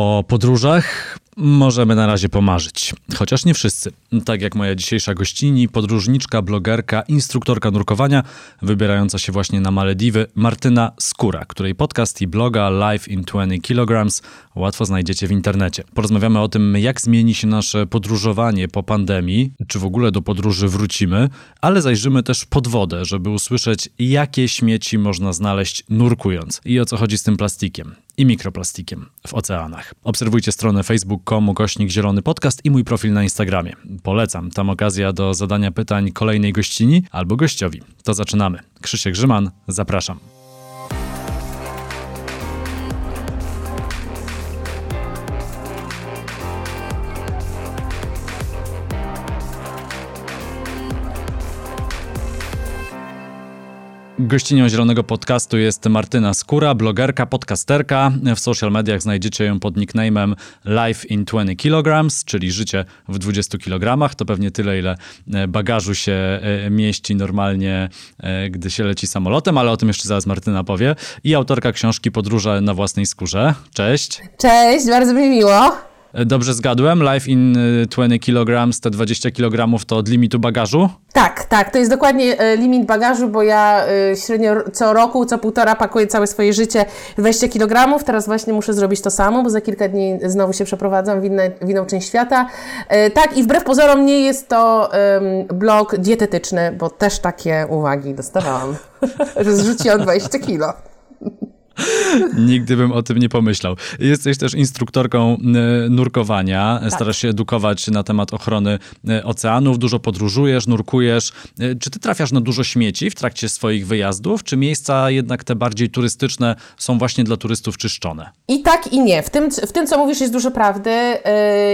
O podróżach możemy na razie pomarzyć, chociaż nie wszyscy. Tak jak moja dzisiejsza gościni, podróżniczka, blogerka, instruktorka nurkowania, wybierająca się właśnie na Malediwy, Martyna Skóra, której podcast i bloga Life in 20 kg łatwo znajdziecie w internecie. Porozmawiamy o tym, jak zmieni się nasze podróżowanie po pandemii, czy w ogóle do podróży wrócimy, ale zajrzymy też pod wodę, żeby usłyszeć, jakie śmieci można znaleźć nurkując i o co chodzi z tym plastikiem i mikroplastikiem w oceanach. Obserwujcie stronę facebook.com ukośnik zielony podcast i mój profil na Instagramie. Polecam, tam okazja do zadania pytań kolejnej gościni albo gościowi. To zaczynamy. Krzysiek Grzyman, zapraszam. Gościnią Zielonego Podcastu jest Martyna Skóra, blogerka, podcasterka. W social mediach znajdziecie ją pod nickname'em Life in 20 kg, czyli życie w 20 kg. To pewnie tyle, ile e, bagażu się e, mieści normalnie, e, gdy się leci samolotem, ale o tym jeszcze zaraz Martyna powie. I autorka książki Podróże na własnej skórze. Cześć. Cześć, bardzo mi miło. Dobrze zgadłem? Life in 20 kg, te 20 kg to od limitu bagażu? Tak, tak, to jest dokładnie e, limit bagażu, bo ja e, średnio co roku, co półtora pakuję całe swoje życie 20 kg. Teraz właśnie muszę zrobić to samo, bo za kilka dni znowu się przeprowadzam w, inne, w inną część świata. Tak, i wbrew pozorom nie jest to um, blog dietetyczny, bo też takie uwagi dostawałam, że zrzuciłam 20 kilo. Nigdy bym o tym nie pomyślał. Jesteś też instruktorką e, nurkowania. Tak. Starasz się edukować na temat ochrony e, oceanów. Dużo podróżujesz, nurkujesz. E, czy ty trafiasz na dużo śmieci w trakcie swoich wyjazdów? Czy miejsca jednak te bardziej turystyczne są właśnie dla turystów czyszczone? I tak, i nie. W tym, w tym co mówisz, jest dużo prawdy.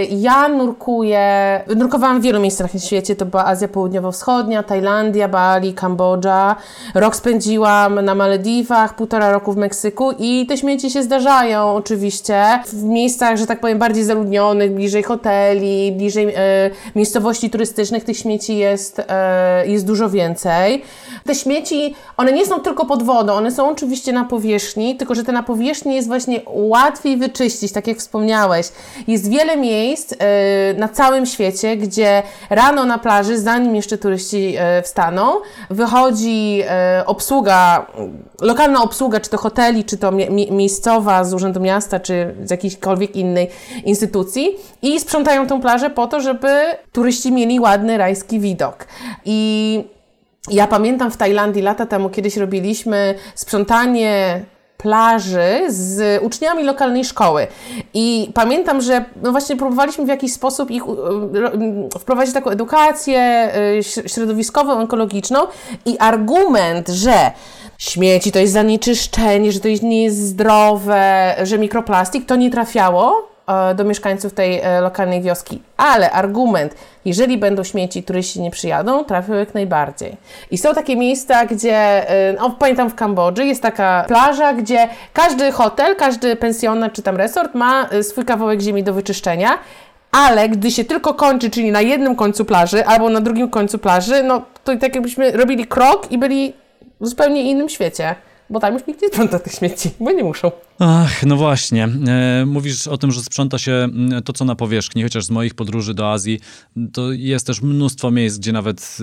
Ja nurkuję, nurkowałam w wielu miejscach na świecie. To była Azja Południowo-Wschodnia, Tajlandia, Bali, Kambodża. Rok spędziłam na Malediwach, półtora roku w Meksyku i te śmieci się zdarzają oczywiście w miejscach, że tak powiem, bardziej zaludnionych, bliżej hoteli, bliżej e, miejscowości turystycznych tych śmieci jest, e, jest dużo więcej. Te śmieci, one nie są tylko pod wodą, one są oczywiście na powierzchni, tylko że te na powierzchni jest właśnie łatwiej wyczyścić, tak jak wspomniałeś. Jest wiele miejsc e, na całym świecie, gdzie rano na plaży, zanim jeszcze turyści e, wstaną, wychodzi e, obsługa, lokalna obsługa, czy to hoteli, czy to mi miejscowa z Urzędu Miasta, czy z jakiejkolwiek innej instytucji i sprzątają tą plażę po to, żeby turyści mieli ładny rajski widok. I ja pamiętam w Tajlandii lata temu kiedyś robiliśmy sprzątanie plaży z uczniami lokalnej szkoły. I pamiętam, że no właśnie próbowaliśmy w jakiś sposób ich wprowadzić taką edukację y, środowiskową, ekologiczną i argument, że śmieci to jest zanieczyszczenie, że to nie jest zdrowe, że mikroplastik, to nie trafiało e, do mieszkańców tej e, lokalnej wioski. Ale argument, jeżeli będą śmieci, turyści nie przyjadą, trafią jak najbardziej. I są takie miejsca, gdzie, no, pamiętam w Kambodży, jest taka plaża, gdzie każdy hotel, każdy pensjonat czy tam resort ma swój kawałek ziemi do wyczyszczenia, ale gdy się tylko kończy, czyli na jednym końcu plaży albo na drugim końcu plaży, no to tak jakbyśmy robili krok i byli w zupełnie innym świecie. Bo tam już nikt nie sprząta tych śmieci, bo nie muszą. Ach, no właśnie. E, mówisz o tym, że sprząta się mm, to, co na powierzchni, chociaż z moich podróży do Azji, to jest też mnóstwo miejsc, gdzie nawet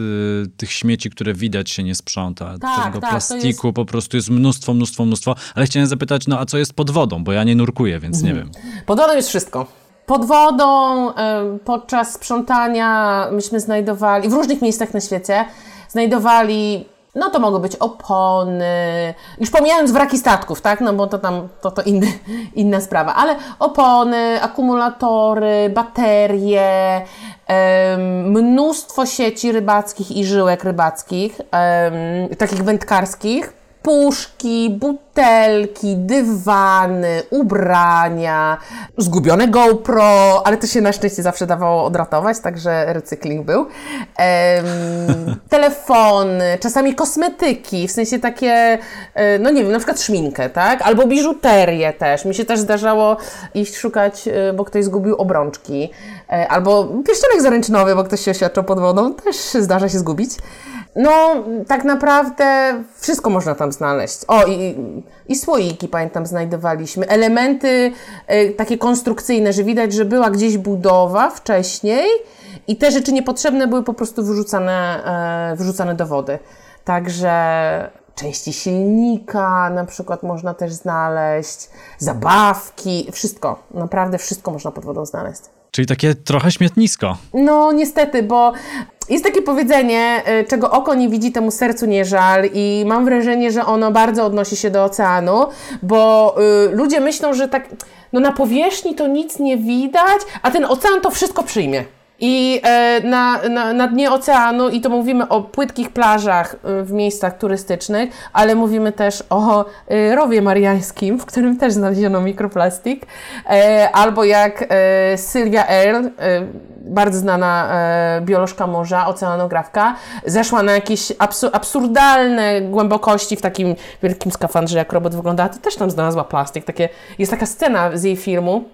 y, tych śmieci, które widać, się nie sprząta. Tak, Tego tak, plastiku jest... po prostu jest mnóstwo, mnóstwo, mnóstwo. Ale chciałem zapytać, no a co jest pod wodą? Bo ja nie nurkuję, więc mhm. nie wiem. Pod wodą jest wszystko. Pod wodą, y, podczas sprzątania myśmy znajdowali, w różnych miejscach na świecie, znajdowali no to mogą być opony, już pomijając wraki statków, tak, no bo to tam, to, to inny, inna sprawa, ale opony, akumulatory, baterie, mnóstwo sieci rybackich i żyłek rybackich, takich wędkarskich, puszki, butelki, dywany, ubrania, zgubione GoPro, ale to się na szczęście zawsze dawało odratować, także recykling był. Ehm, telefony, czasami kosmetyki, w sensie takie, e, no nie wiem, na przykład szminkę, tak? Albo biżuterię też. Mi się też zdarzało iść szukać, e, bo ktoś zgubił obrączki. E, albo pierścionek zaręczynowy, bo ktoś się oświadczył pod wodą, też zdarza się zgubić. No, tak naprawdę wszystko można tam znaleźć. O, i, i słoiki, pamiętam, znajdowaliśmy. Elementy y, takie konstrukcyjne, że widać, że była gdzieś budowa wcześniej i te rzeczy niepotrzebne były po prostu wyrzucane, e, wyrzucane do wody. Także części silnika na przykład można też znaleźć, zabawki, wszystko, naprawdę wszystko można pod wodą znaleźć. Czyli takie trochę śmietnisko. No niestety, bo jest takie powiedzenie, y, czego oko nie widzi, temu sercu nie żal i mam wrażenie, że ono bardzo odnosi się do oceanu, bo y, ludzie myślą, że tak no na powierzchni to nic nie widać, a ten ocean to wszystko przyjmie. I e, na, na, na dnie oceanu, i to mówimy o płytkich plażach e, w miejscach turystycznych, ale mówimy też o e, rowie mariańskim, w którym też znaleziono mikroplastik, albo jak Sylwia Earle, bardzo znana biolożka morza, oceanografka, zeszła na jakieś absurdalne głębokości w takim wielkim skafandrze, jak robot wygląda, to też tam znalazła plastik. Takie, jest taka scena z jej filmu,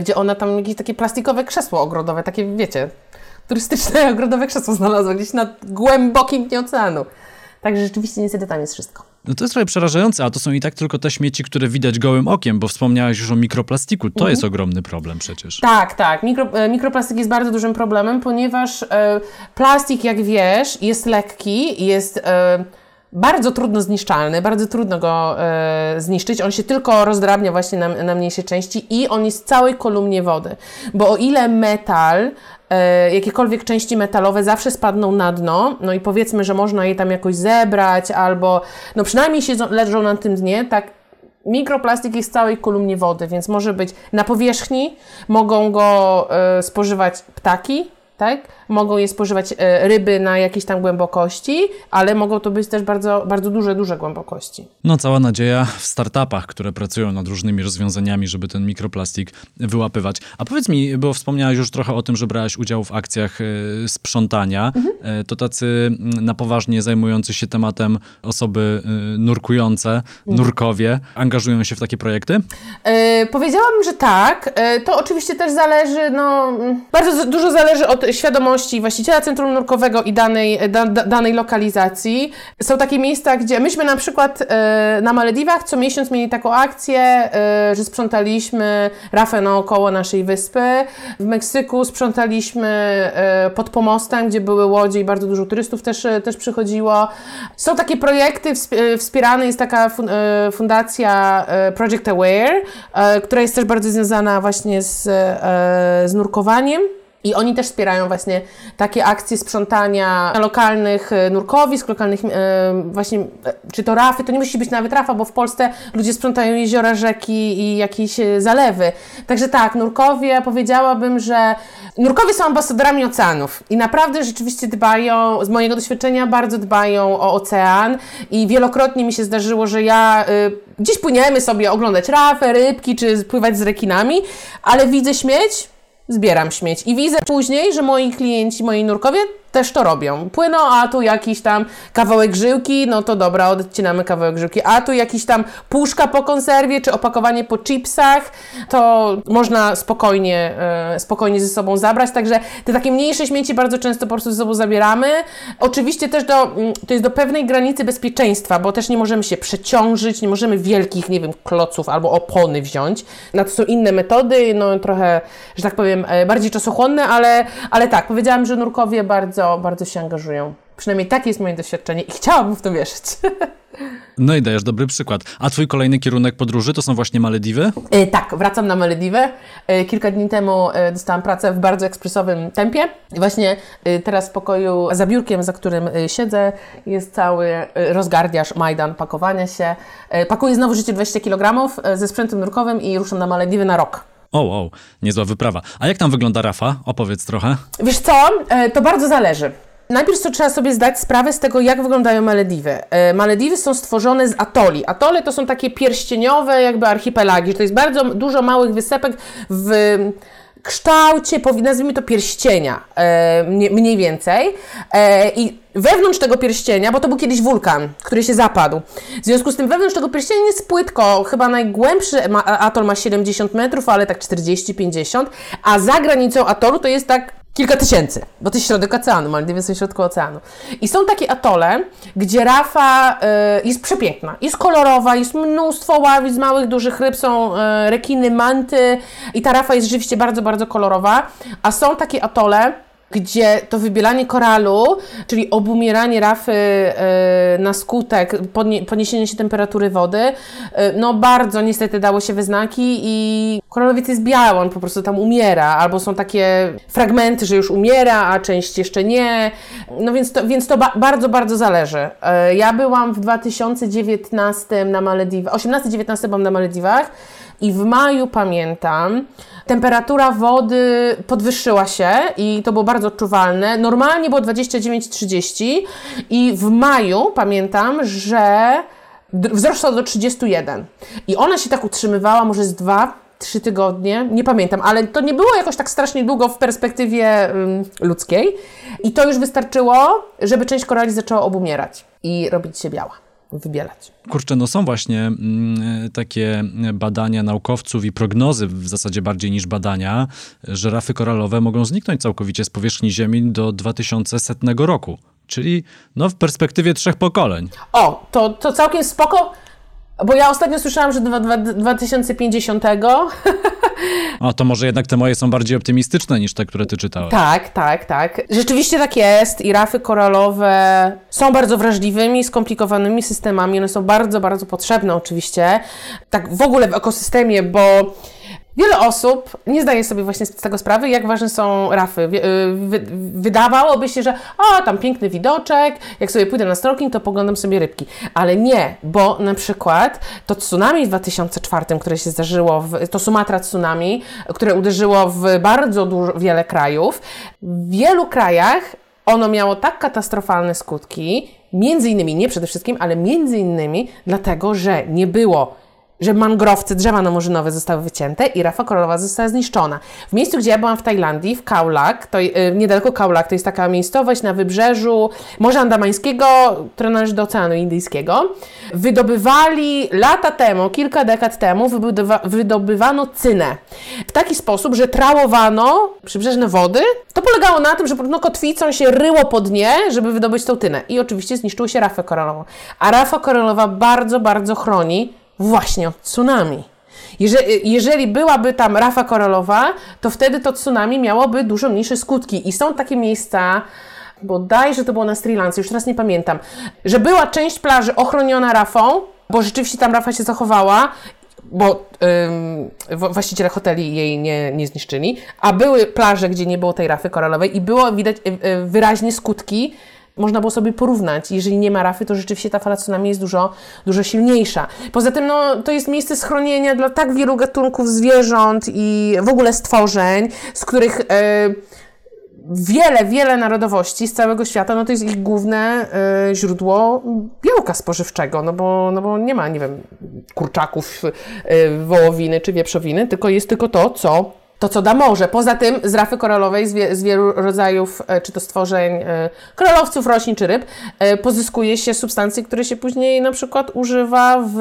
gdzie ona tam jakieś takie plastikowe krzesło ogrodowe, takie wiecie, turystyczne ogrodowe krzesło znalazła gdzieś na głębokim dnie oceanu. Także rzeczywiście niestety tam jest wszystko. No to jest trochę przerażające, a to są i tak tylko te śmieci, które widać gołym okiem, bo wspomniałeś już o mikroplastiku. To mhm. jest ogromny problem przecież. Tak, tak. Mikro, e, mikroplastik jest bardzo dużym problemem, ponieważ e, plastik, jak wiesz, jest lekki, jest... E, bardzo trudno zniszczalny, bardzo trudno go e, zniszczyć. On się tylko rozdrabnia właśnie na, na mniejsze części i on jest w całej kolumnie wody. Bo o ile metal, e, jakiekolwiek części metalowe zawsze spadną na dno, no i powiedzmy, że można je tam jakoś zebrać albo no przynajmniej się leżą na tym dnie, tak Mikroplastik jest w całej kolumnie wody, więc może być na powierzchni, mogą go e, spożywać ptaki, tak? Mogą je spożywać e, ryby na jakiejś tam głębokości, ale mogą to być też bardzo, bardzo duże, duże głębokości. No, cała nadzieja w startupach, które pracują nad różnymi rozwiązaniami, żeby ten mikroplastik wyłapywać. A powiedz mi, bo wspomniałaś już trochę o tym, że brałaś udział w akcjach e, sprzątania. Mhm. E, to tacy na poważnie zajmujący się tematem osoby nurkujące, mhm. nurkowie, angażują się w takie projekty? E, powiedziałabym, że tak. To oczywiście też zależy, no, bardzo dużo zależy od świadomości właściciela centrum nurkowego i danej, da, danej lokalizacji. Są takie miejsca, gdzie myśmy na przykład e, na Malediwach co miesiąc mieli taką akcję, e, że sprzątaliśmy rafę naokoło naszej wyspy. W Meksyku sprzątaliśmy e, pod pomostem, gdzie były łodzie i bardzo dużo turystów też, też przychodziło. Są takie projekty wspierane, jest taka fundacja Project Aware, która jest też bardzo związana właśnie z, z nurkowaniem. I oni też wspierają właśnie takie akcje sprzątania lokalnych e, nurkowisk, lokalnych e, właśnie, e, czy to rafy, to nie musi być nawet rafa, bo w Polsce ludzie sprzątają jeziora, rzeki i jakieś zalewy. Także tak, nurkowie, powiedziałabym, że nurkowie są ambasadorami oceanów i naprawdę rzeczywiście dbają, z mojego doświadczenia bardzo dbają o ocean i wielokrotnie mi się zdarzyło, że ja gdzieś płyniemy sobie oglądać rafę, rybki, czy pływać z rekinami, ale widzę śmieć, zbieram śmieć. I widzę później, że moi klienci, moi nurkowie też to robią. Płyną, a tu jakiś tam kawałek żyłki, no to dobra, odcinamy kawałek żyłki, a tu jakiś tam puszka po konserwie, czy opakowanie po chipsach, to można spokojnie, e, spokojnie ze sobą zabrać, także te takie mniejsze śmieci bardzo często po prostu ze sobą zabieramy. Oczywiście też do, mm, to jest do pewnej granicy bezpieczeństwa, bo też nie możemy się przeciążyć, nie możemy wielkich, nie wiem, kloców albo opony wziąć. Na to są inne metody, no trochę, że tak powiem, e, bardziej czasochłonne, ale, ale tak, powiedziałam, że nurkowie bardzo bardzo, bardzo się angażują. Przynajmniej takie jest moje doświadczenie i chciałabym w to wierzyć. No i dajesz dobry przykład. A twój kolejny kierunek podróży to są właśnie Malediwy? Yy, tak, wracam na Malediwy. Yy, kilka dni temu yy, dostałam pracę w bardzo ekspresowym tempie. I właśnie teraz w pokoju za biurkiem, za którym siedzę, jest cały rozgardiaż, majdan pakowania się. Pakuję znowu życie 20 kg ze sprzętem nurkowym i ruszam na Malediwy na rok. O, wow, niezła wyprawa. A jak tam wygląda Rafa? Opowiedz trochę. Wiesz co, e, to bardzo zależy. Najpierw to trzeba sobie zdać sprawę z tego, jak wyglądają Malediwy. E, Malediwy są stworzone z atoli. Atole to są takie pierścieniowe jakby archipelagi. To jest bardzo dużo małych wysepek w kształcie, nazwijmy to pierścienia, e, mniej więcej. I wewnątrz tego pierścienia, bo to był kiedyś wulkan, który się zapadł. W związku z tym wewnątrz tego pierścienia jest płytko, chyba najgłębszy atol ma 70 metrów, ale tak 40-50, a za granicą atolu to jest tak kilka tysięcy, bo to jest środek oceanu, Maldywy są w środku oceanu. I są takie atole, gdzie rafa y, jest przepiękna, jest kolorowa, jest mnóstwo ławic, małych, dużych ryb, są y, rekiny, manty i ta rafa jest rzeczywiście bardzo, bardzo kolorowa, a są takie atole, gdzie to wybielanie koralu, czyli obumieranie rafy e, na skutek podniesienia się temperatury wody, e, no bardzo niestety dało się we znaki i koralowiec jest biały, on po prostu tam umiera, albo są takie fragmenty, że już umiera, a część jeszcze nie, no więc to, więc to ba bardzo, bardzo zależy. E, ja byłam w 2019 na Malediwach, 18-19 byłam na Malediwach, i w maju pamiętam, temperatura wody podwyższyła się i to było bardzo odczuwalne. Normalnie było 29-30 i w maju pamiętam, że wzrosła do 31. I ona się tak utrzymywała może z dwa, trzy tygodnie, nie pamiętam, ale to nie było jakoś tak strasznie długo w perspektywie ludzkiej. I to już wystarczyło, żeby część korali zaczęła obumierać i robić się biała wybielać. Kurczę, no są właśnie mm, takie badania naukowców i prognozy, w zasadzie bardziej niż badania, że rafy koralowe mogą zniknąć całkowicie z powierzchni Ziemi do 2100 roku. Czyli no, w perspektywie trzech pokoleń. O, to, to całkiem spoko. Bo ja ostatnio słyszałam, że do 2050. A to może jednak te moje są bardziej optymistyczne niż te, które ty czytałeś. Tak, tak, tak. Rzeczywiście tak jest i rafy koralowe są bardzo wrażliwymi, skomplikowanymi systemami. One są bardzo, bardzo potrzebne oczywiście. Tak w ogóle w ekosystemie, bo Wiele osób nie zdaje sobie właśnie z tego sprawy, jak ważne są rafy. Y, wydawałoby się, że o, tam piękny widoczek, jak sobie pójdę na snorkeling, to poglądam sobie rybki. Ale nie, bo na przykład to tsunami w 2004, które się zdarzyło, w, to Sumatra tsunami, które uderzyło w bardzo dużo, wiele krajów, w wielu krajach ono miało tak katastrofalne skutki, między innymi, nie przede wszystkim, ale między innymi dlatego, że nie było że mangrowce, drzewa namorzynowe zostały wycięte i rafa koralowa została zniszczona. W miejscu, gdzie ja byłam w Tajlandii, w Kaulak, to yy, niedaleko Kaulak, to jest taka miejscowość na wybrzeżu Morza Andamańskiego, które należy do Oceanu Indyjskiego, wydobywali lata temu, kilka dekad temu, wydobywano cynę w taki sposób, że trałowano przybrzeżne wody. To polegało na tym, że no, kotwicą się ryło pod nie, żeby wydobyć tą tynę. I oczywiście zniszczyło się rafę koralową. A rafa koralowa bardzo, bardzo chroni właśnie od tsunami. Jeżeli, jeżeli byłaby tam rafa koralowa, to wtedy to tsunami miałoby dużo mniejsze skutki. I są takie miejsca, bodajże to było na Sri Lance, już teraz nie pamiętam, że była część plaży ochroniona rafą, bo rzeczywiście tam rafa się zachowała, bo ym, właściciele hoteli jej nie, nie zniszczyli, a były plaże, gdzie nie było tej rafy koralowej i było widać y, y, wyraźnie skutki można było sobie porównać. Jeżeli nie ma rafy, to rzeczywiście ta fala tsunami jest dużo, dużo silniejsza. Poza tym no, to jest miejsce schronienia dla tak wielu gatunków zwierząt i w ogóle stworzeń, z których e, wiele, wiele narodowości z całego świata, no to jest ich główne e, źródło białka spożywczego, no bo, no bo nie ma, nie wiem, kurczaków, e, wołowiny czy wieprzowiny, tylko jest tylko to, co to, co da morze. Poza tym z rafy koralowej, z, wie, z wielu rodzajów, e, czy to stworzeń, e, koralowców, roślin czy ryb, e, pozyskuje się substancje, które się później na przykład używa w,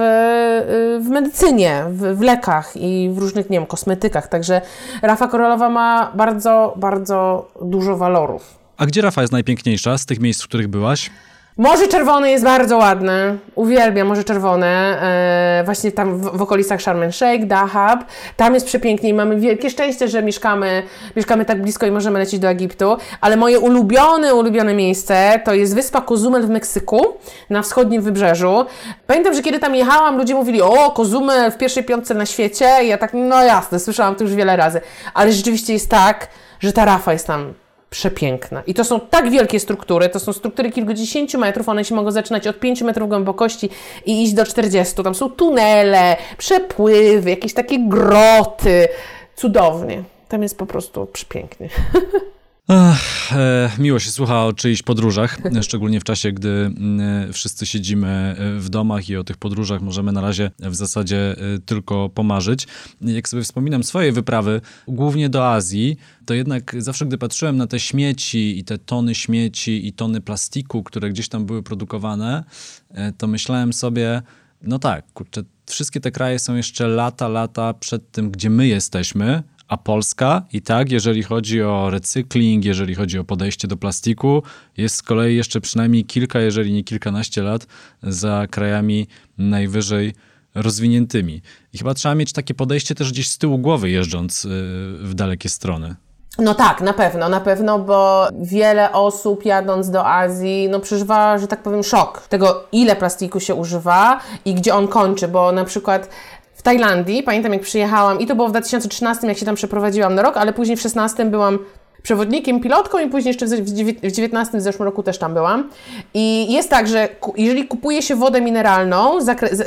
w medycynie, w, w lekach i w różnych, nie wiem, kosmetykach. Także rafa koralowa ma bardzo, bardzo dużo walorów. A gdzie rafa jest najpiękniejsza z tych miejsc, w których byłaś? Morze Czerwone jest bardzo ładne. Uwielbiam Morze Czerwone. E, właśnie tam w, w okolicach Sharm el Sheikh, Dahab. Tam jest przepięknie i mamy wielkie szczęście, że mieszkamy, mieszkamy tak blisko i możemy lecieć do Egiptu. Ale moje ulubione, ulubione miejsce to jest wyspa Cozumel w Meksyku, na wschodnim wybrzeżu. Pamiętam, że kiedy tam jechałam, ludzie mówili, o, Cozumel w pierwszej piątce na świecie. I ja tak, no jasne, słyszałam to już wiele razy. Ale rzeczywiście jest tak, że ta rafa jest tam przepiękna. I to są tak wielkie struktury, to są struktury kilkudziesięciu metrów, one się mogą zaczynać od 5 metrów głębokości i iść do 40. Tam są tunele, przepływy, jakieś takie groty. Cudownie. Tam jest po prostu przepięknie. Ach, e, miło się słucha o czyichś podróżach, szczególnie w czasie, gdy mm, wszyscy siedzimy e, w domach i o tych podróżach możemy na razie w zasadzie e, tylko pomarzyć. Jak sobie wspominam swoje wyprawy, głównie do Azji, to jednak zawsze, gdy patrzyłem na te śmieci i te tony śmieci i tony plastiku, które gdzieś tam były produkowane, to myślałem sobie, no tak, kurczę, wszystkie te kraje są jeszcze lata, lata przed tym, gdzie my jesteśmy, A Polska i tak, jeżeli chodzi o recykling, jeżeli chodzi o podejście do plastiku, jest z kolei jeszcze przynajmniej kilka, jeżeli nie kilkanaście lat za krajami najwyżej rozwiniętymi. I chyba trzeba mieć takie podejście też gdzieś z tyłu głowy, jeżdżąc y, w dalekie strony. No tak, na pewno, na pewno, bo wiele osób jadąc do Azji, no przeżywa, że tak powiem, szok tego, ile plastiku się używa i gdzie on kończy, bo na przykład w Tajlandii, pamiętam jak przyjechałam i to było w 2013, jak się tam przeprowadziłam na rok, ale później w 2016 byłam przewodnikiem, pilotką i później jeszcze w 2019 w zeszłym roku też tam byłam. I jest tak, że jeżeli kupuje się wodę mineralną z,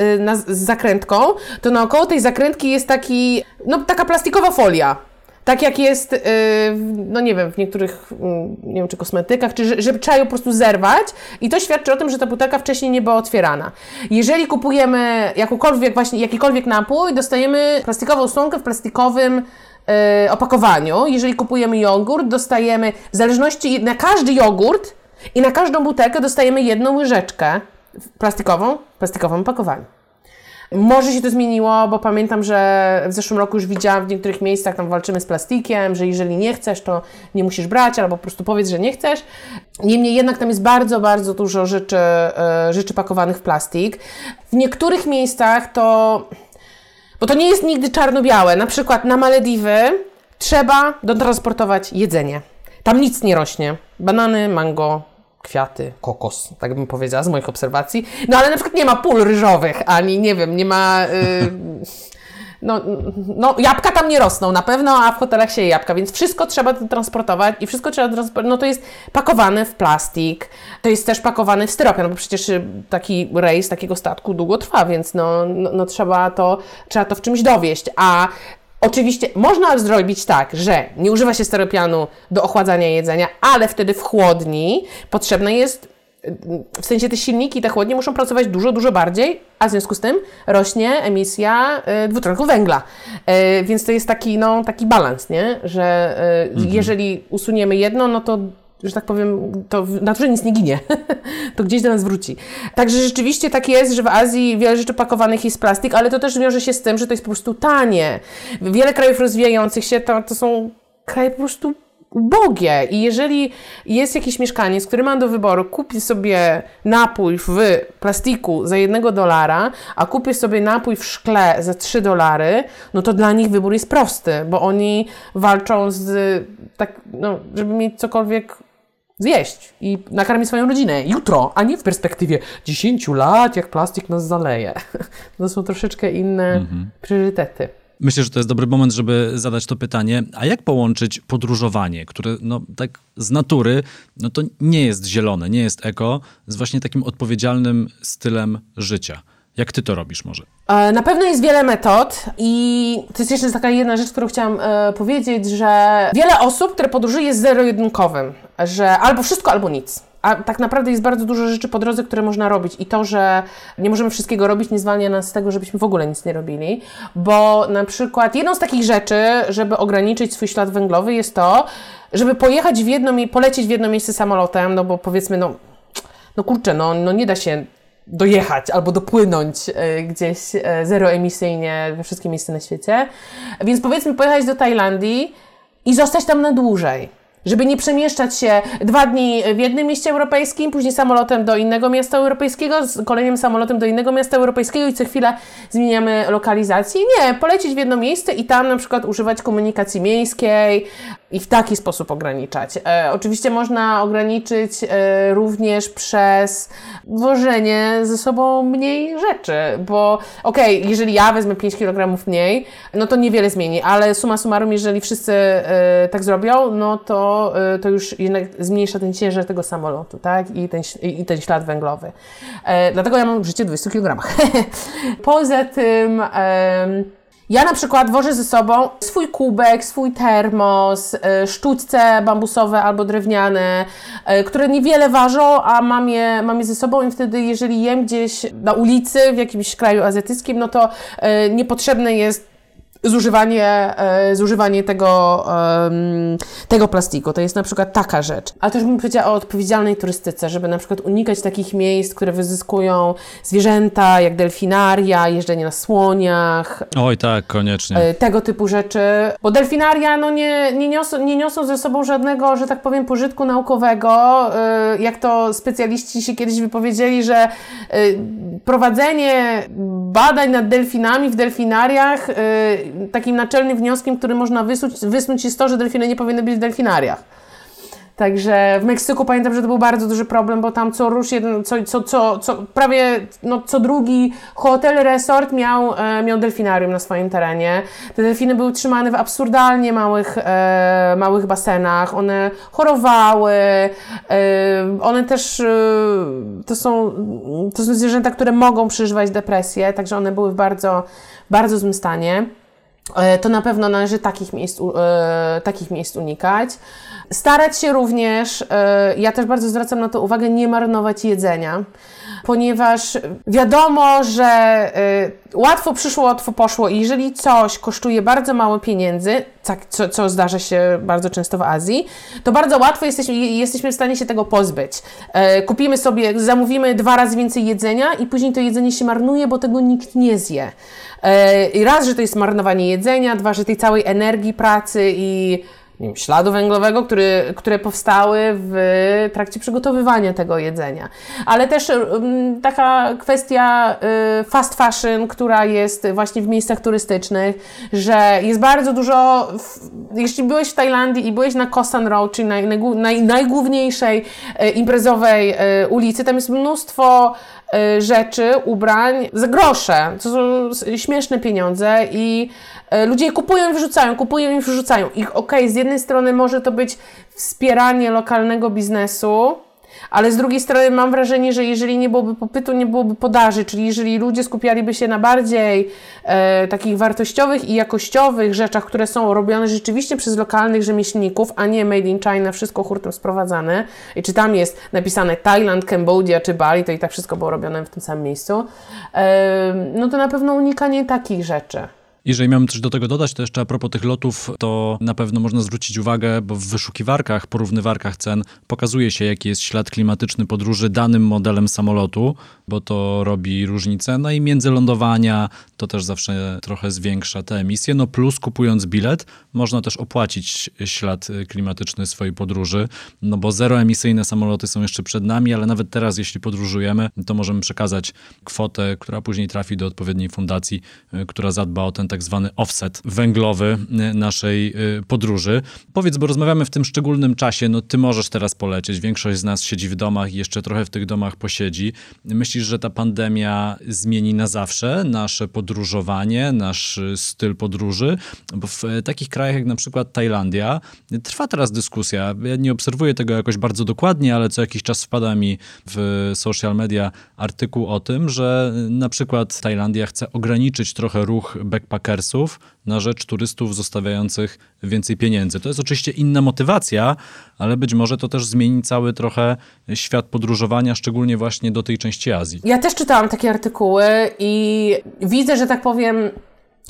z zakrętką, to naokoło tej zakrętki jest taki, no taka plastikowa folia. Tak jak jest, yy, no nie wiem, w niektórych, yy, nie wiem, czy kosmetykach, czy że, że trzeba ją po prostu zerwać i to świadczy o tym, że ta butelka wcześniej nie była otwierana. Jeżeli kupujemy jakąkolwiek, właśnie jakikolwiek napój, dostajemy plastikową słomkę w plastikowym yy, opakowaniu. Jeżeli kupujemy jogurt, dostajemy, w zależności, na każdy jogurt i na każdą butelkę dostajemy jedną łyżeczkę plastikową, w plastikowym opakowaniu. Może się to zmieniło, bo pamiętam, że w zeszłym roku już widziałam w niektórych miejscach, tam walczymy z plastikiem, że jeżeli nie chcesz, to nie musisz brać, albo po prostu powiedz, że nie chcesz. Niemniej jednak tam jest bardzo, bardzo dużo rzeczy, e, rzeczy pakowanych w plastik. W niektórych miejscach to, bo to nie jest nigdy czarno-białe, na przykład na Malediwy trzeba dotransportować jedzenie. Tam nic nie rośnie. Banany, mango, kwiaty, kokos, tak bym powiedziała z moich obserwacji. No ale na przykład nie ma pól ryżowych, ani nie wiem, nie ma. Yy, no, no, jabłka tam nie rosną na pewno, a w hotelach się je jabłka, więc wszystko trzeba transportować i wszystko trzeba transportować. No to jest pakowane w plastik, to jest też pakowane w styropian, bo przecież y, taki rejs takiego statku długo trwa, więc no, no, no trzeba, to, trzeba to w czymś dowieść. A Oczywiście można zrobić tak, że nie używa się steropianu do ochładzania jedzenia, ale wtedy w chłodni potrzebne jest, w sensie te silniki, te chłodnie muszą pracować dużo, dużo bardziej, a w związku z tym rośnie emisja y, dwutlenku węgla. Y, więc to jest taki, no, taki balans, nie? że y, mhm. jeżeli usuniemy jedno, no to że tak powiem, to w naturze nic nie ginie. to gdzieś do nas wróci. Także rzeczywiście tak jest, że w Azji wiele rzeczy pakowanych jest plastik, ale to też wiąże się z tym, że to jest po prostu tanie. Wiele krajów rozwijających się to, to są kraje po prostu ubogie. I jeżeli jest jakiś mieszkaniec, który ma do wyboru, kupi sobie napój w plastiku za jednego dolara, a kupi sobie napój w szkle za 3 dolary, no to dla nich wybór jest prosty, bo oni walczą z tak, no, żeby mieć cokolwiek zjeść i nakarmić swoją rodzinę jutro, a nie w perspektywie 10 lat, jak plastik nas zaleje. To są troszeczkę inne mhm. priorytety. Myślę, że to jest dobry moment, żeby zadać to pytanie. A jak połączyć podróżowanie, które no, tak z natury no, to nie jest zielone, nie jest eko, z właśnie takim odpowiedzialnym stylem życia? Jak ty to robisz może? E, na pewno jest wiele metod i to jest jeszcze taka jedna rzecz, którą chciałam e, powiedzieć, że wiele osób, które podróżuje jest zero-jedynkowym, że albo wszystko, albo nic. A tak naprawdę jest bardzo dużo rzeczy po drodze, które można robić i to, że nie możemy wszystkiego robić, nie zwalnia nas z tego, żebyśmy w ogóle nic nie robili, bo na przykład jedną z takich rzeczy, żeby ograniczyć swój ślad węglowy jest to, żeby pojechać w jedno, polecieć w jedno miejsce samolotem, no bo powiedzmy, no, no kurczę, no, no nie da się dojechać albo dopłynąć e, gdzieś e, zeroemisyjnie we wszystkie miejsca na świecie. Więc powiedzmy pojechać do Tajlandii i zostać tam na dłużej żeby nie przemieszczać się dwa dni w jednym mieście europejskim, później samolotem do innego miasta europejskiego, kolejnym samolotem do innego miasta europejskiego i co chwilę zmieniamy lokalizację. Nie, polecieć w jedno miejsce i tam na przykład używać komunikacji miejskiej i w taki sposób ograniczać. E, oczywiście można ograniczyć e, również przez wożenie ze sobą mniej rzeczy, bo okej, okay, jeżeli ja wezmę 5 kg mniej, no to niewiele zmieni, ale suma summarum, jeżeli wszyscy e, tak zrobią, no to Y, to, już jednak zmniejsza ten ciężar tego samolotu, tak? I ten, i ten ślad węglowy. E, dlatego ja mam życie w 20 kg. Poza tym... Ja na przykład wożę ze sobą swój kubek, swój termos, e, sztućce bambusowe albo drewniane, e, które niewiele ważą, a mam je, mam je ze sobą i wtedy jeżeli jem gdzieś na ulicy w jakimś kraju azjatyckim, no to e, niepotrzebne jest zużywanie, e, zużywanie tego, tego plastiku. To jest na przykład taka rzecz. Ale też bym powiedziała o odpowiedzialnej turystyce, żeby na przykład unikać takich miejsc, które wyzyskują zwierzęta, jak delfinaria, jeżdżenie na słoniach. Oj tak, koniecznie. E, tego typu rzeczy. Bo delfinaria no nie, nie, niosą, nie niosą ze sobą żadnego, że tak powiem, pożytku naukowego. E, jak to specjaliści się kiedyś wypowiedzieli, że prowadzenie badań nad delfinami w delfinariach takim naczelnym wnioskiem, który można wysnuć, wysnuć jest to, że delfiny nie powinny być w delfinariach. Także w Meksyku pamiętam, że to był bardzo duży problem, bo tam co rusz jeden, co, co, co, co prawie no, co drugi hotel, resort miał, e, miał delfinarium na swoim terenie. Te delfiny były trzymane w absurdalnie małych, e, małych basenach, one chorowały, e, one też e, to, są, to są zwierzęta, które mogą przeżywać depresję, także one były w bardzo, bardzo złym stanie. E, to na pewno należy takich miejsc, e, takich miejsc unikać. Starać się również, e, ja też bardzo zwracam na to uwagę, nie marnować jedzenia, ponieważ wiadomo, że łatwo przyszło, łatwo poszło i jeżeli coś kosztuje bardzo mało pieniędzy, tak, co, co zdarza się bardzo często w Azji, to bardzo łatwo jesteśmy, jesteśmy w stanie się tego pozbyć. Kupimy sobie, zamówimy dwa razy więcej jedzenia i później to jedzenie się marnuje, bo tego nikt nie zje. I raz, że to jest marnowanie jedzenia, dwa, że tej całej energii pracy i wiem, śladu węglowego, który, które powstały w trakcie przygotowywania tego jedzenia. Ale też um, taka kwestia y, fast fashion, która jest właśnie w miejscach turystycznych, że jest bardzo dużo, jeśli byłeś w Tajlandii i byłeś na Koh Road, czyli naj, naj, najgłówniejszej y, imprezowej y, ulicy, tam jest mnóstwo rzeczy, ubrań za grosze. To są śmieszne pieniądze i y, ludzie je kupują i wyrzucają, kupują i wyrzucają. I okej, okay, z jednej strony może to być wspieranie lokalnego biznesu, ale z drugiej strony mam wrażenie, że jeżeli nie byłoby popytu, nie byłoby podaży, czyli jeżeli ludzie skupialiby się na bardziej e, takich wartościowych i jakościowych rzeczach, które są robione rzeczywiście przez lokalnych rzemieślników, a nie made in China, wszystko hurtem sprowadzane. I czy tam jest napisane Thailand, Cambodia czy Bali, to i tak wszystko było robione w tym samym miejscu. E, no to na pewno unikanie takich rzeczy. Jeżeli miałem coś do tego dodać, to jeszcze a propos tych lotów, to na pewno można zwrócić uwagę, bo w wyszukiwarkach, porównywarkach cen pokazuje się, jaki jest ślad klimatyczny podróży danym modelem samolotu, bo to robi różnicę. No i międzylądowania to też zawsze trochę zwiększa te emisje. No plus kupując bilet, można też opłacić ślad klimatyczny swojej podróży, no bo zeroemisyjne samoloty są jeszcze przed nami, ale nawet teraz, jeśli podróżujemy, to możemy przekazać kwotę, która później trafi do odpowiedniej fundacji, która zadba o ten tak zwany offset węglowy y, naszej y, podróży. Powiedz, bo rozmawiamy w tym szczególnym czasie, no ty możesz teraz polecieć, większość z nas siedzi w domach i jeszcze trochę w tych domach posiedzi. Myślisz, że ta pandemia zmieni na zawsze nasze podróżowanie, nasz y, styl podróży? Bo w takich krajach jak na przykład Tajlandia trwa teraz dyskusja. Ja nie obserwuję tego jakoś bardzo dokładnie, ale co jakiś czas wpada mi w social media artykuł o tym, że na przykład Tajlandia chce ograniczyć trochę ruch backpack backpackersów na rzecz turystów zostawiających więcej pieniędzy. To jest oczywiście inna motywacja, ale być może to też zmieni cały trochę świat podróżowania, szczególnie właśnie do tej części Azji. Ja też czytałam takie artykuły i widzę, że tak powiem,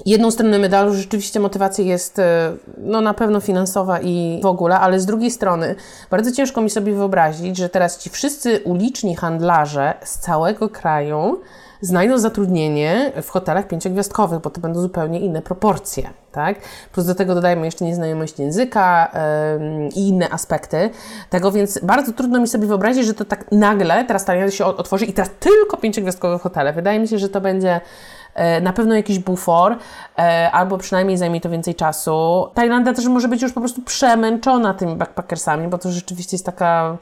Jedną stronę medalu rzeczywiście motywacja jest e, no, na pewno finansowa i w ogóle, ale z drugiej strony bardzo ciężko mi sobie wyobrazić, że teraz ci wszyscy uliczni handlarze z całego kraju znajdą zatrudnienie w hotelach pięciogwiazdkowych, bo to będą zupełnie inne proporcje, tak? Plus do tego dodajmy jeszcze nieznajomość języka yy, i inne aspekty tego, więc bardzo trudno mi sobie wyobrazić, że to tak nagle teraz Tajlandia się otworzy i teraz tylko pięciogwiazdkowe hotele. Wydaje mi się, że to będzie e, na pewno jakiś bufor, e, albo przynajmniej zajmie to więcej czasu. Tajlandia też może być już po prostu przemęczona tymi backpackersami, bo to rzeczywiście jest taka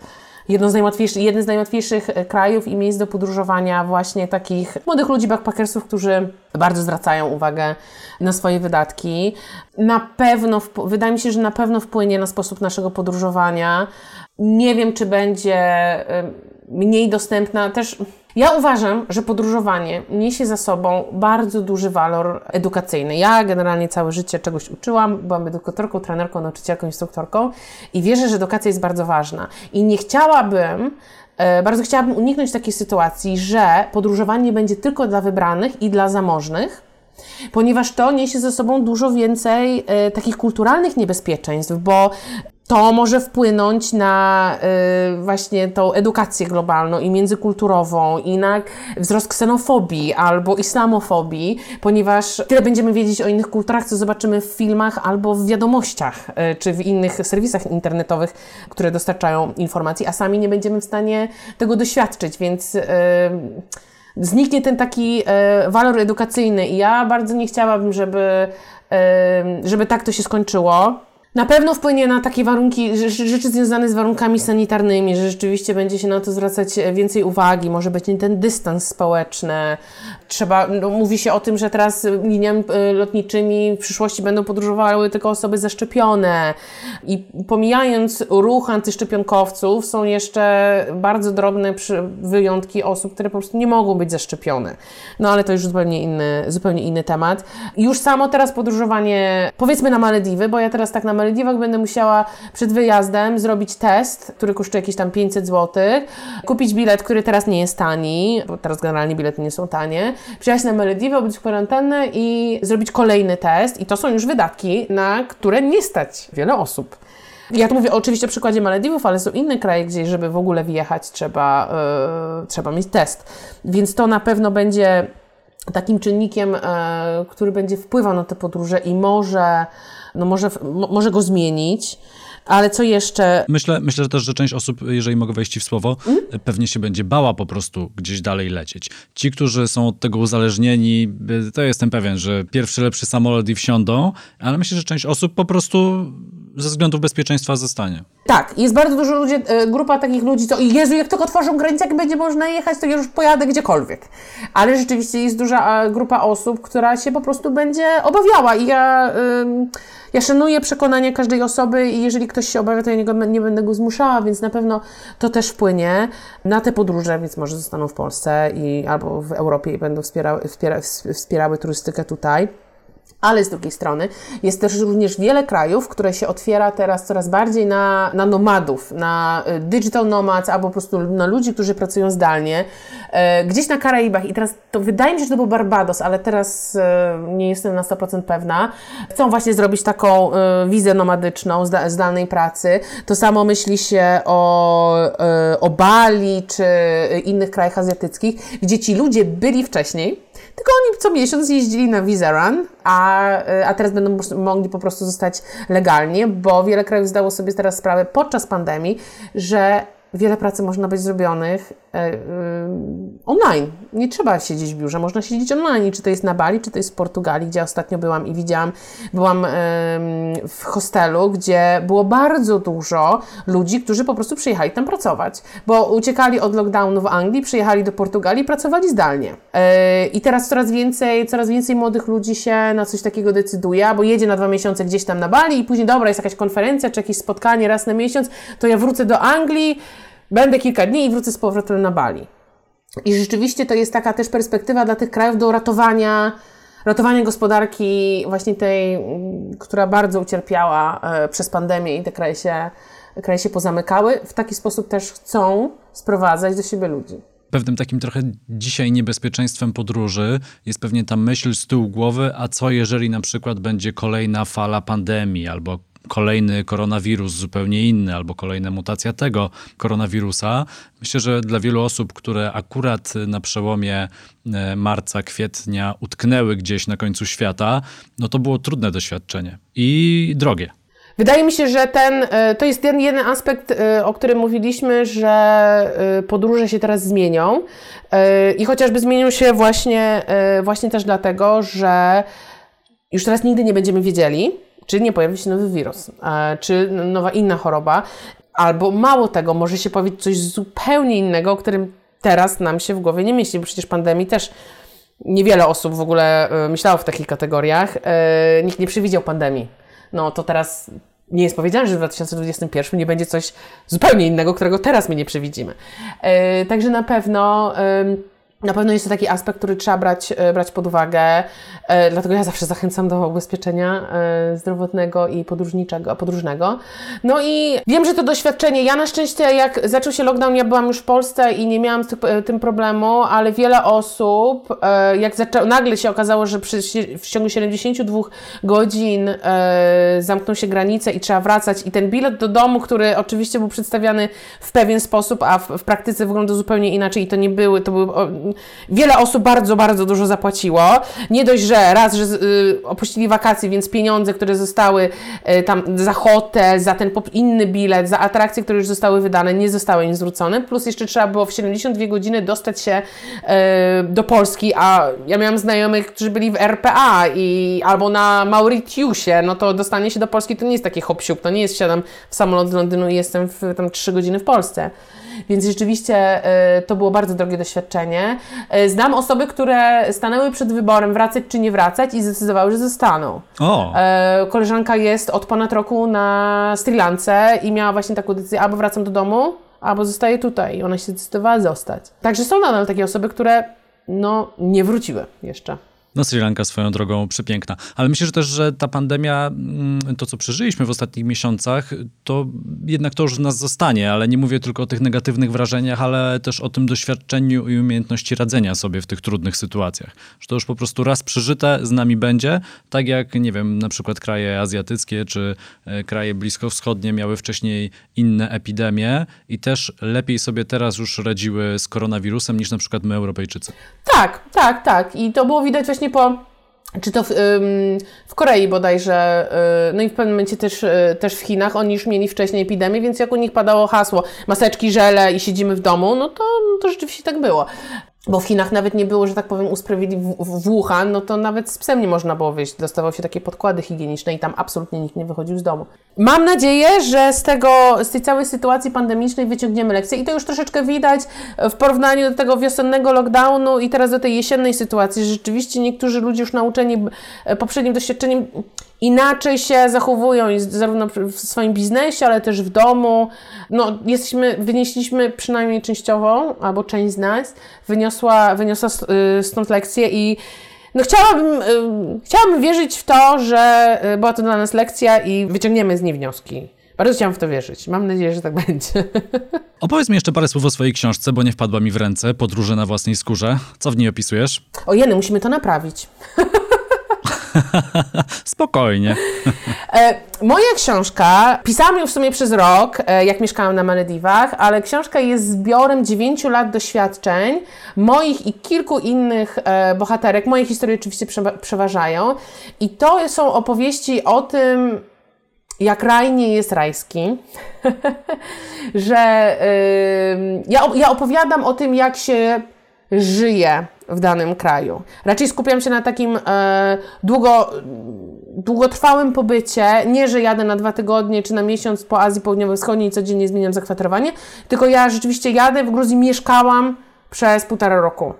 jedno z najłatwiejszych, jeden z najłatwiejszych krajów i miejsc do podróżowania właśnie takich młodych ludzi, backpackersów, którzy bardzo zwracają uwagę na swoje wydatki. Na pewno, wydaje mi się, że na pewno wpłynie na sposób naszego podróżowania. Nie wiem, czy będzie mniej dostępna też ja uważam, że podróżowanie niesie za sobą bardzo duży walor edukacyjny. Ja generalnie całe życie czegoś uczyłam, byłam edukatorką, trenerką, nauczycielką, instruktorką i wierzę, że edukacja jest bardzo ważna. I nie chciałabym, e, bardzo chciałabym uniknąć takiej sytuacji, że podróżowanie będzie tylko dla wybranych i dla zamożnych, ponieważ to niesie ze sobą dużo więcej e, takich kulturalnych niebezpieczeństw, bo to może wpłynąć na y, właśnie tą edukację globalną i międzykulturową i na wzrost ksenofobii albo islamofobii, ponieważ tyle będziemy wiedzieć o innych kulturach, co zobaczymy w filmach albo w wiadomościach y, czy w innych serwisach internetowych, które dostarczają informacji, a sami nie będziemy w stanie tego doświadczyć, więc y, zniknie ten taki walor edukacyjny i ja bardzo nie chciałabym, żeby, żeby tak to się skończyło. Na pewno wpłynie na takie warunki, rzeczy związane z warunkami sanitarnymi, że rzeczywiście będzie się na to zwracać więcej uwagi, może być ten dystans społeczny. Trzeba, no, mówi się o tym, że teraz liniami e, lotniczymi w przyszłości będą podróżowały tylko osoby zaszczepione. I pomijając ruch antyszczepionkowców, są jeszcze bardzo drobne wyjątki osób, które po prostu nie mogą być zaszczepione. No ale to już zupełnie inny, zupełnie inny temat. Już samo teraz podróżowanie, powiedzmy na Malediwy, bo ja teraz tak na Malediwach będę musiała przed wyjazdem zrobić test, który kosztuje jakieś tam 500 zł, kupić bilet, który teraz nie jest tani, bo teraz generalnie bilety nie są tanie, przyjechać na Malediwy, obyć kwarantannę i zrobić kolejny test i to są już wydatki, na które nie stać wiele osób. Ja tu mówię oczywiście o przykładzie Malediwów, ale są inne kraje, gdzie żeby w ogóle wjechać trzeba, yy, trzeba mieć test. Więc to na pewno będzie takim czynnikiem, yy, który będzie wpływał na te podróże i może no może, może go zmienić. Ale co jeszcze? Myślę, myślę że też, że część osób, jeżeli mogę wejść w słowo, mm? pewnie się będzie bała po prostu gdzieś dalej lecieć. Ci, którzy są od tego uzależnieni, to jestem pewien, że pierwszy lepszy samolot i wsiądą, ale myślę, że część osób po prostu ze względów bezpieczeństwa zostanie. Tak, jest bardzo dużo ludzi, e, grupa takich ludzi, co Jezu, jak tylko otworzą granicę, jak będzie można jechać, to już pojadę gdziekolwiek. Ale rzeczywiście jest duża grupa osób, która się po prostu będzie obawiała i ja, ja szanuję przekonania każdej osoby i jeżeli ktoś się obawia, to ja nie, nie będę go zmuszała, więc na pewno to też wpłynie na te podróże, więc może zostaną w Polsce i albo w Europie i będą wspierały, wspiera, wspierały turystykę tutaj. Ale z drugiej strony jest też również wiele krajów, które się otwiera teraz coraz bardziej na, na nomadów, na y, digital nomads albo po prostu na ludzi, którzy pracują zdalnie. E, gdzieś na Karaibach i teraz to wydaje mi się, że to był Barbados, ale teraz e, nie jestem na 100% pewna. Chcą właśnie zrobić taką e, wizę nomadyczną zda, zdalnej pracy. To samo myśli się o, e, o Bali czy innych krajach azjatyckich, gdzie ci ludzie byli wcześniej tylko oni co miesiąc jeździli na Visa Run, a, y, a teraz będą mogli po prostu zostać legalnie, bo wiele krajów zdało sobie teraz sprawę podczas pandemii, że wiele pracy można być zrobionych online. Nie trzeba siedzieć w biurze, można siedzieć online. Czy to jest na Bali, czy to jest w Portugalii, gdzie ostatnio byłam i widziałam, byłam w hostelu, gdzie było bardzo dużo ludzi, którzy po prostu przyjechali tam pracować, bo uciekali od lockdownu w Anglii, przyjechali do Portugalii i pracowali zdalnie. E, I teraz coraz więcej, coraz więcej młodych ludzi się na coś takiego decyduje, bo jedzie na dwa miesiące gdzieś tam na Bali i później, dobra, jest jakaś konferencja, czy jakieś spotkanie raz na miesiąc, to ja wrócę do Anglii, Będę kilka dni i wrócę z powrotem na Bali. I rzeczywiście to jest taka też perspektywa dla tych krajów do ratowania, ratowania gospodarki właśnie tej, mm, która bardzo ucierpiała e, przez pandemię i te kraje się, kraje się pozamykały. W taki sposób też chcą sprowadzać do siebie ludzi pewnym takim trochę dzisiaj niebezpieczeństwem podróży jest pewnie ta myśl z tyłu głowy, a co jeżeli na przykład będzie kolejna fala pandemii albo kolejny koronawirus zupełnie inny, albo kolejna mutacja tego koronawirusa. Myślę, że dla wielu osób, które akurat na przełomie e, marca, kwietnia utknęły gdzieś na końcu świata, no to było trudne doświadczenie i drogie. Wydaje mi się, że ten, e, to jest ten jeden aspekt, e, o którym mówiliśmy, że podróże się teraz zmienią i chociażby zmienią się właśnie, właśnie też dlatego, że już teraz nigdy nie będziemy wiedzieli, czy nie pojawi się nowy wirus, e, czy nowa inna choroba, albo mało tego, może się pojawić coś zupełnie innego, o którym teraz nam się w głowie nie mieści, bo przecież pandemii też niewiele osób w ogóle e, myślało w takich kategoriach. E, nikt nie przewidział pandemii. No to teraz nie jest powiedziane, że w 2021 nie będzie coś zupełnie innego, którego teraz my nie przewidzimy. Także na pewno Na pewno jest to taki aspekt, który trzeba brać, e, brać pod uwagę, e, dlatego ja zawsze zachęcam do ubezpieczenia e, zdrowotnego i podróżniczego, podróżnego. No i wiem, że to doświadczenie, ja na szczęście jak zaczął się lockdown, ja byłam już w Polsce i nie miałam z tym, problemu, ale wiele osób, jak zaczą, nagle się okazało, że przy, w ciągu 72 godzin zamkną się granice i trzeba wracać i ten bilet do domu, który oczywiście był przedstawiany w pewien sposób, a w, w praktyce wygląda zupełnie inaczej i to nie były, to były wiele osób bardzo, bardzo dużo zapłaciło. Nie dość, że raz, że y, opuścili wakacje, więc pieniądze, które zostały y, tam za hotel, za ten inny bilet, za atrakcje, które już zostały wydane, nie zostały im zwrócone. Plus jeszcze trzeba było w 72 godziny dostać się y, do Polski, a ja miałam znajomych, którzy byli w RPA i albo na Mauritiusie, no to dostanie się do Polski to nie jest taki hop to nie jest siadam w samolot z Londynu i jestem w, tam 3 godziny w Polsce. Więc rzeczywiście to było bardzo drogie doświadczenie. E, znam osoby, które stanęły przed wyborem wracać czy nie wracać i zdecydowały, że zostaną. O. E, koleżanka jest od ponad roku na Sri Lance i miała właśnie taką decyzję, albo wracam do domu, albo zostaję tutaj. I ona się zdecydowała zostać. Także są nadal takie osoby, które no, nie wróciły jeszcze. No Sri Lanka swoją drogą przepiękna. Ale myślę że też, że ta pandemia, mm, to co przeżyliśmy w ostatnich miesiącach, to jednak to już w nas zostanie, ale nie mówię tylko o tych negatywnych wrażeniach, ale też o tym doświadczeniu i umiejętności radzenia sobie w tych trudnych sytuacjach. Że to już po prostu raz przeżyte z nami będzie, tak jak, nie wiem, na przykład kraje azjatyckie czy e, kraje bliskowschodnie miały wcześniej inne epidemie i też lepiej sobie teraz już radziły z koronawirusem niż na przykład my Europejczycy. Tak, tak, tak. I to było widać właśnie właśnie po czy to w, w, Korei bodajże, y, no i w pewnym momencie też, y, też w Chinach, oni już mieli wcześniej epidemię, więc jak u nich padało hasło maseczki, żele i siedzimy w domu, no to, to rzeczywiście tak było bo w Chinach nawet nie było, że tak powiem, usprawiedliwień w Wuhan, no to nawet z psem nie można było wyjść. Dostawał się takie podkłady higieniczne i tam absolutnie nikt nie wychodził z domu. Mam nadzieję, że z tego, z tej całej sytuacji pandemicznej wyciągniemy lekcje i to już troszeczkę widać w porównaniu do tego wiosennego lockdownu i teraz do tej jesiennej sytuacji, że rzeczywiście niektórzy ludzie już nauczeni poprzednim doświadczeniem inaczej się zachowują zarówno w swoim biznesie, ale też w domu. No, jesteśmy, wynieśliśmy przynajmniej częściowo, albo część z nas wyniosła, wyniosła y, stąd lekcję i no chciałabym, y, chciałabym wierzyć w to, że y, była to dla nas lekcja i wyciągniemy z niej wnioski. Bardzo chciałam w to wierzyć. Mam nadzieję, że tak będzie. Opowiedz mi jeszcze parę słów o swojej książce, bo nie wpadła mi w ręce. Podróże na własnej skórze. Co w niej opisujesz? O jeny, musimy to naprawić. Spokojnie. E, moja książka, pisałam ją w sumie przez rok, e, jak mieszkałam na Malediwach, ale książka jest zbiorem dziewięciu lat doświadczeń moich i kilku innych e, bohaterek. Moje historie oczywiście przeważają. I to są opowieści o tym, jak raj nie jest rajski, że yy, ja, ja opowiadam o tym, jak się żyje w danym kraju. Raczej skupiam się na takim e, długo, długotrwałym pobycie. Nie, że jadę na dwa tygodnie czy na miesiąc po Azji Południowo-Wschodniej i codziennie zmieniam zakwaterowanie, tylko ja rzeczywiście jadę w Gruzji, mieszkałam przez półtora roku.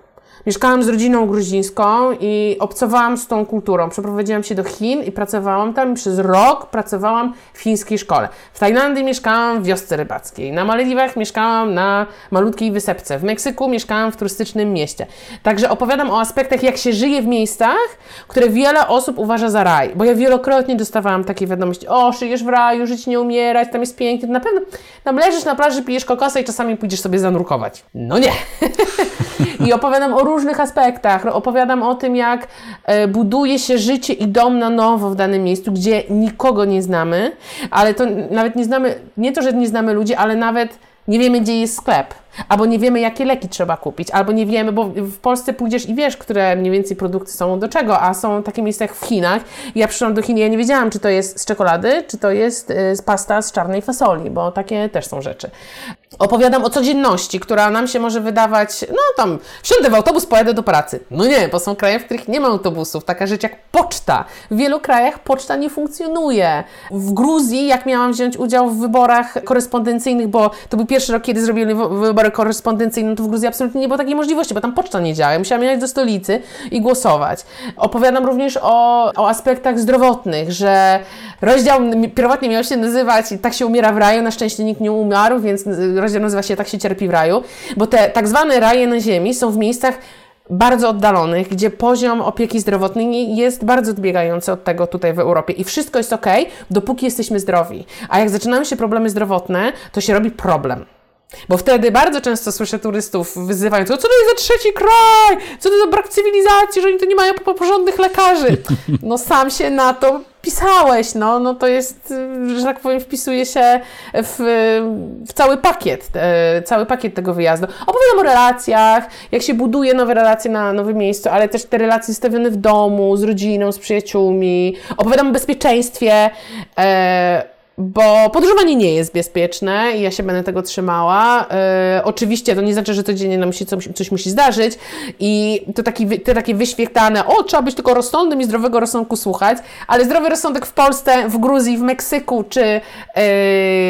Mieszkałam z rodziną gruzińską i obcowałam z tą kulturą. Przeprowadziłam się do Chin i pracowałam tam. Przez rok pracowałam w chińskiej szkole. W Tajlandii mieszkałam w wiosce rybackiej. Na Malediwach mieszkałam na malutkiej wysepce. W Meksyku mieszkałam w turystycznym mieście. Także opowiadam o aspektach, jak się żyje w miejscach, które wiele osób uważa za raj. Bo ja wielokrotnie dostawałam takie wiadomości: o, żyjesz w raju, żyć nie umierać, tam jest pięknie. Na pewno tam leżysz na plaży, pijesz kokosa i czasami pójdziesz sobie zanurkować. No nie. I opowiadam o różnych aspektach. Opowiadam o tym, jak e, buduje się życie i dom na nowo w danym miejscu, gdzie nikogo nie znamy, ale to nawet nie znamy, nie to, że nie znamy ludzi, ale nawet nie wiemy, gdzie jest sklep Albo nie wiemy, jakie leki trzeba kupić, albo nie wiemy, bo w Polsce pójdziesz i wiesz, które mniej więcej produkty są do czego, a są takie miejsca jak w Chinach. Ja przyszłam do Chin i ja nie wiedziałam, czy to jest z czekolady, czy to jest y, z pasta z czarnej fasoli, bo takie też są rzeczy. Opowiadam o codzienności, która nam się może wydawać, no tam, wsiądę w autobus, pojadę do pracy. No nie, bo są kraje, w których nie ma autobusów. Taka rzecz jak poczta. W wielu krajach poczta nie funkcjonuje. W Gruzji, jak miałam wziąć udział w wyborach korespondencyjnych, bo to był pierwszy rok, kiedy zrobili wybory korespondencyjne, to w Gruzji absolutnie nie było takiej możliwości, bo tam poczta nie działa. Ja musiałam jechać do stolicy i głosować. Opowiadam również o, o aspektach zdrowotnych, że rozdział pierwotnie miał się nazywać Tak się umiera w raju, na szczęście nikt nie umarł, więc rozdział nazywa się Tak się cierpi w raju, bo te tak zwane raje na ziemi są w miejscach bardzo oddalonych, gdzie poziom opieki zdrowotnej jest bardzo odbiegający od tego tutaj w Europie i wszystko jest ok, dopóki jesteśmy zdrowi. A jak zaczynają się problemy zdrowotne, to się robi problem. Bo wtedy bardzo często słyszę turystów wyzywając, co to jest za trzeci kraj, co to za brak cywilizacji, że oni tu nie mają porządnych lekarzy. No sam się na to pisałeś, no, no to jest, że tak powiem, wpisuje się w, w cały pakiet, e, cały pakiet tego wyjazdu. Opowiadam o relacjach, jak się buduje nowe relacje na nowym miejscu, ale też te relacje stawione w domu, z rodziną, z przyjaciółmi. Opowiadam o bezpieczeństwie, e, bo podróżowanie nie jest bezpieczne i ja się będę tego trzymała. E, oczywiście to nie znaczy, że codziennie nam się coś, coś musi zdarzyć i to, taki, to takie wyświetlane, o, trzeba być tylko rozsądnym i zdrowego rozsądku słuchać, ale zdrowy rozsądek w Polsce, w Gruzji, w Meksyku czy yy,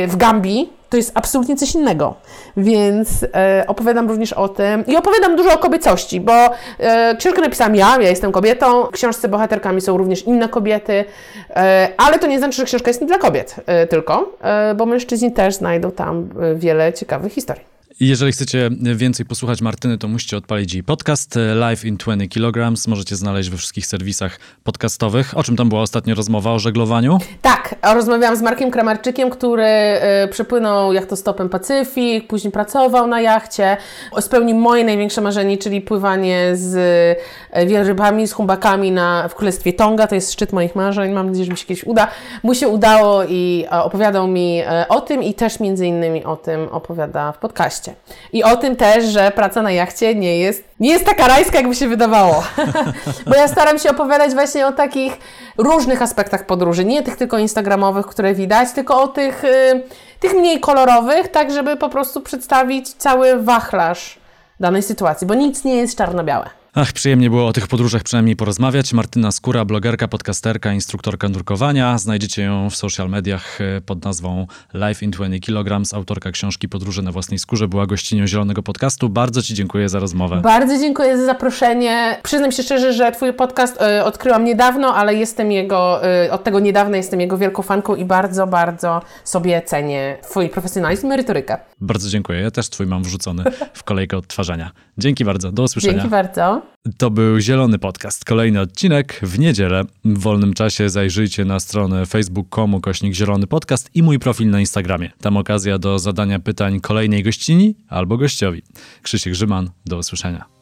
w Gambii to jest absolutnie coś innego. Więc e, opowiadam również o tym i opowiadam dużo o kobiecości, bo e, książkę napisałam ja, ja jestem kobietą, w książce bohaterkami są również inne kobiety, e, ale to nie znaczy, że książka jest nie dla kobiet e, tylko, e, bo mężczyźni też znajdą tam e, wiele ciekawych historii. Jeżeli chcecie więcej posłuchać Martyny, to musicie odpalić jej podcast Live in 20 kg. Możecie znaleźć we wszystkich serwisach podcastowych. O czym tam była ostatnio rozmowa? O żeglowaniu? Tak, rozmawiałam z Markiem Kramarczykiem, który y, przepłynął jachtostopem Pacyfik, później pracował na jachcie. Spełnił moje największe marzenie, czyli pływanie z y, wielrybami, z humbakami na, w Królestwie Tonga. To jest szczyt moich marzeń. Mam nadzieję, że mi się kiedyś uda. Mu się udało i opowiadał mi o tym i też między innymi o tym opowiada w podcaście. I o tym też, że praca na jachcie nie jest, nie jest taka rajska, jakby się wydawało. Bo ja staram się opowiadać właśnie o takich różnych aspektach podróży. Nie tych tylko instagramowych, które widać, tylko o tych, y, tych mniej kolorowych, tak żeby po prostu przedstawić cały wachlarz danej sytuacji, bo nic nie jest czarno-białe. Ach, przyjemnie było o tych podróżach przynajmniej porozmawiać. Martyna Skóra, blogerka, podcasterka, instruktorka nurkowania. Znajdziecie ją w social mediach e, pod nazwą Life in 20 kg. Autorka książki Podróże na własnej skórze była gościnią Zielonego Podcastu. Bardzo Ci dziękuję za rozmowę. Bardzo dziękuję za zaproszenie. Przyznam się szczerze, że Twój podcast y, odkryłam niedawno, ale jestem jego, y, od tego niedawna jestem jego wielką fanką i bardzo, bardzo sobie cenię Twój profesjonalizm i merytorykę. Bardzo dziękuję. Ja też Twój mam wrzucony w kolejkę odtwarzania. Dzięki bardzo. Do usłyszenia. Dzięki bardzo. To był Zielony Podcast. Kolejny odcinek w niedzielę. W wolnym czasie zajrzyjcie na stronę facebook.com kośnik Zielony Podcast i mój profil na Instagramie. Tam okazja do zadania pytań kolejnej gościni albo gościowi. Krzysiek Grzyman, do usłyszenia.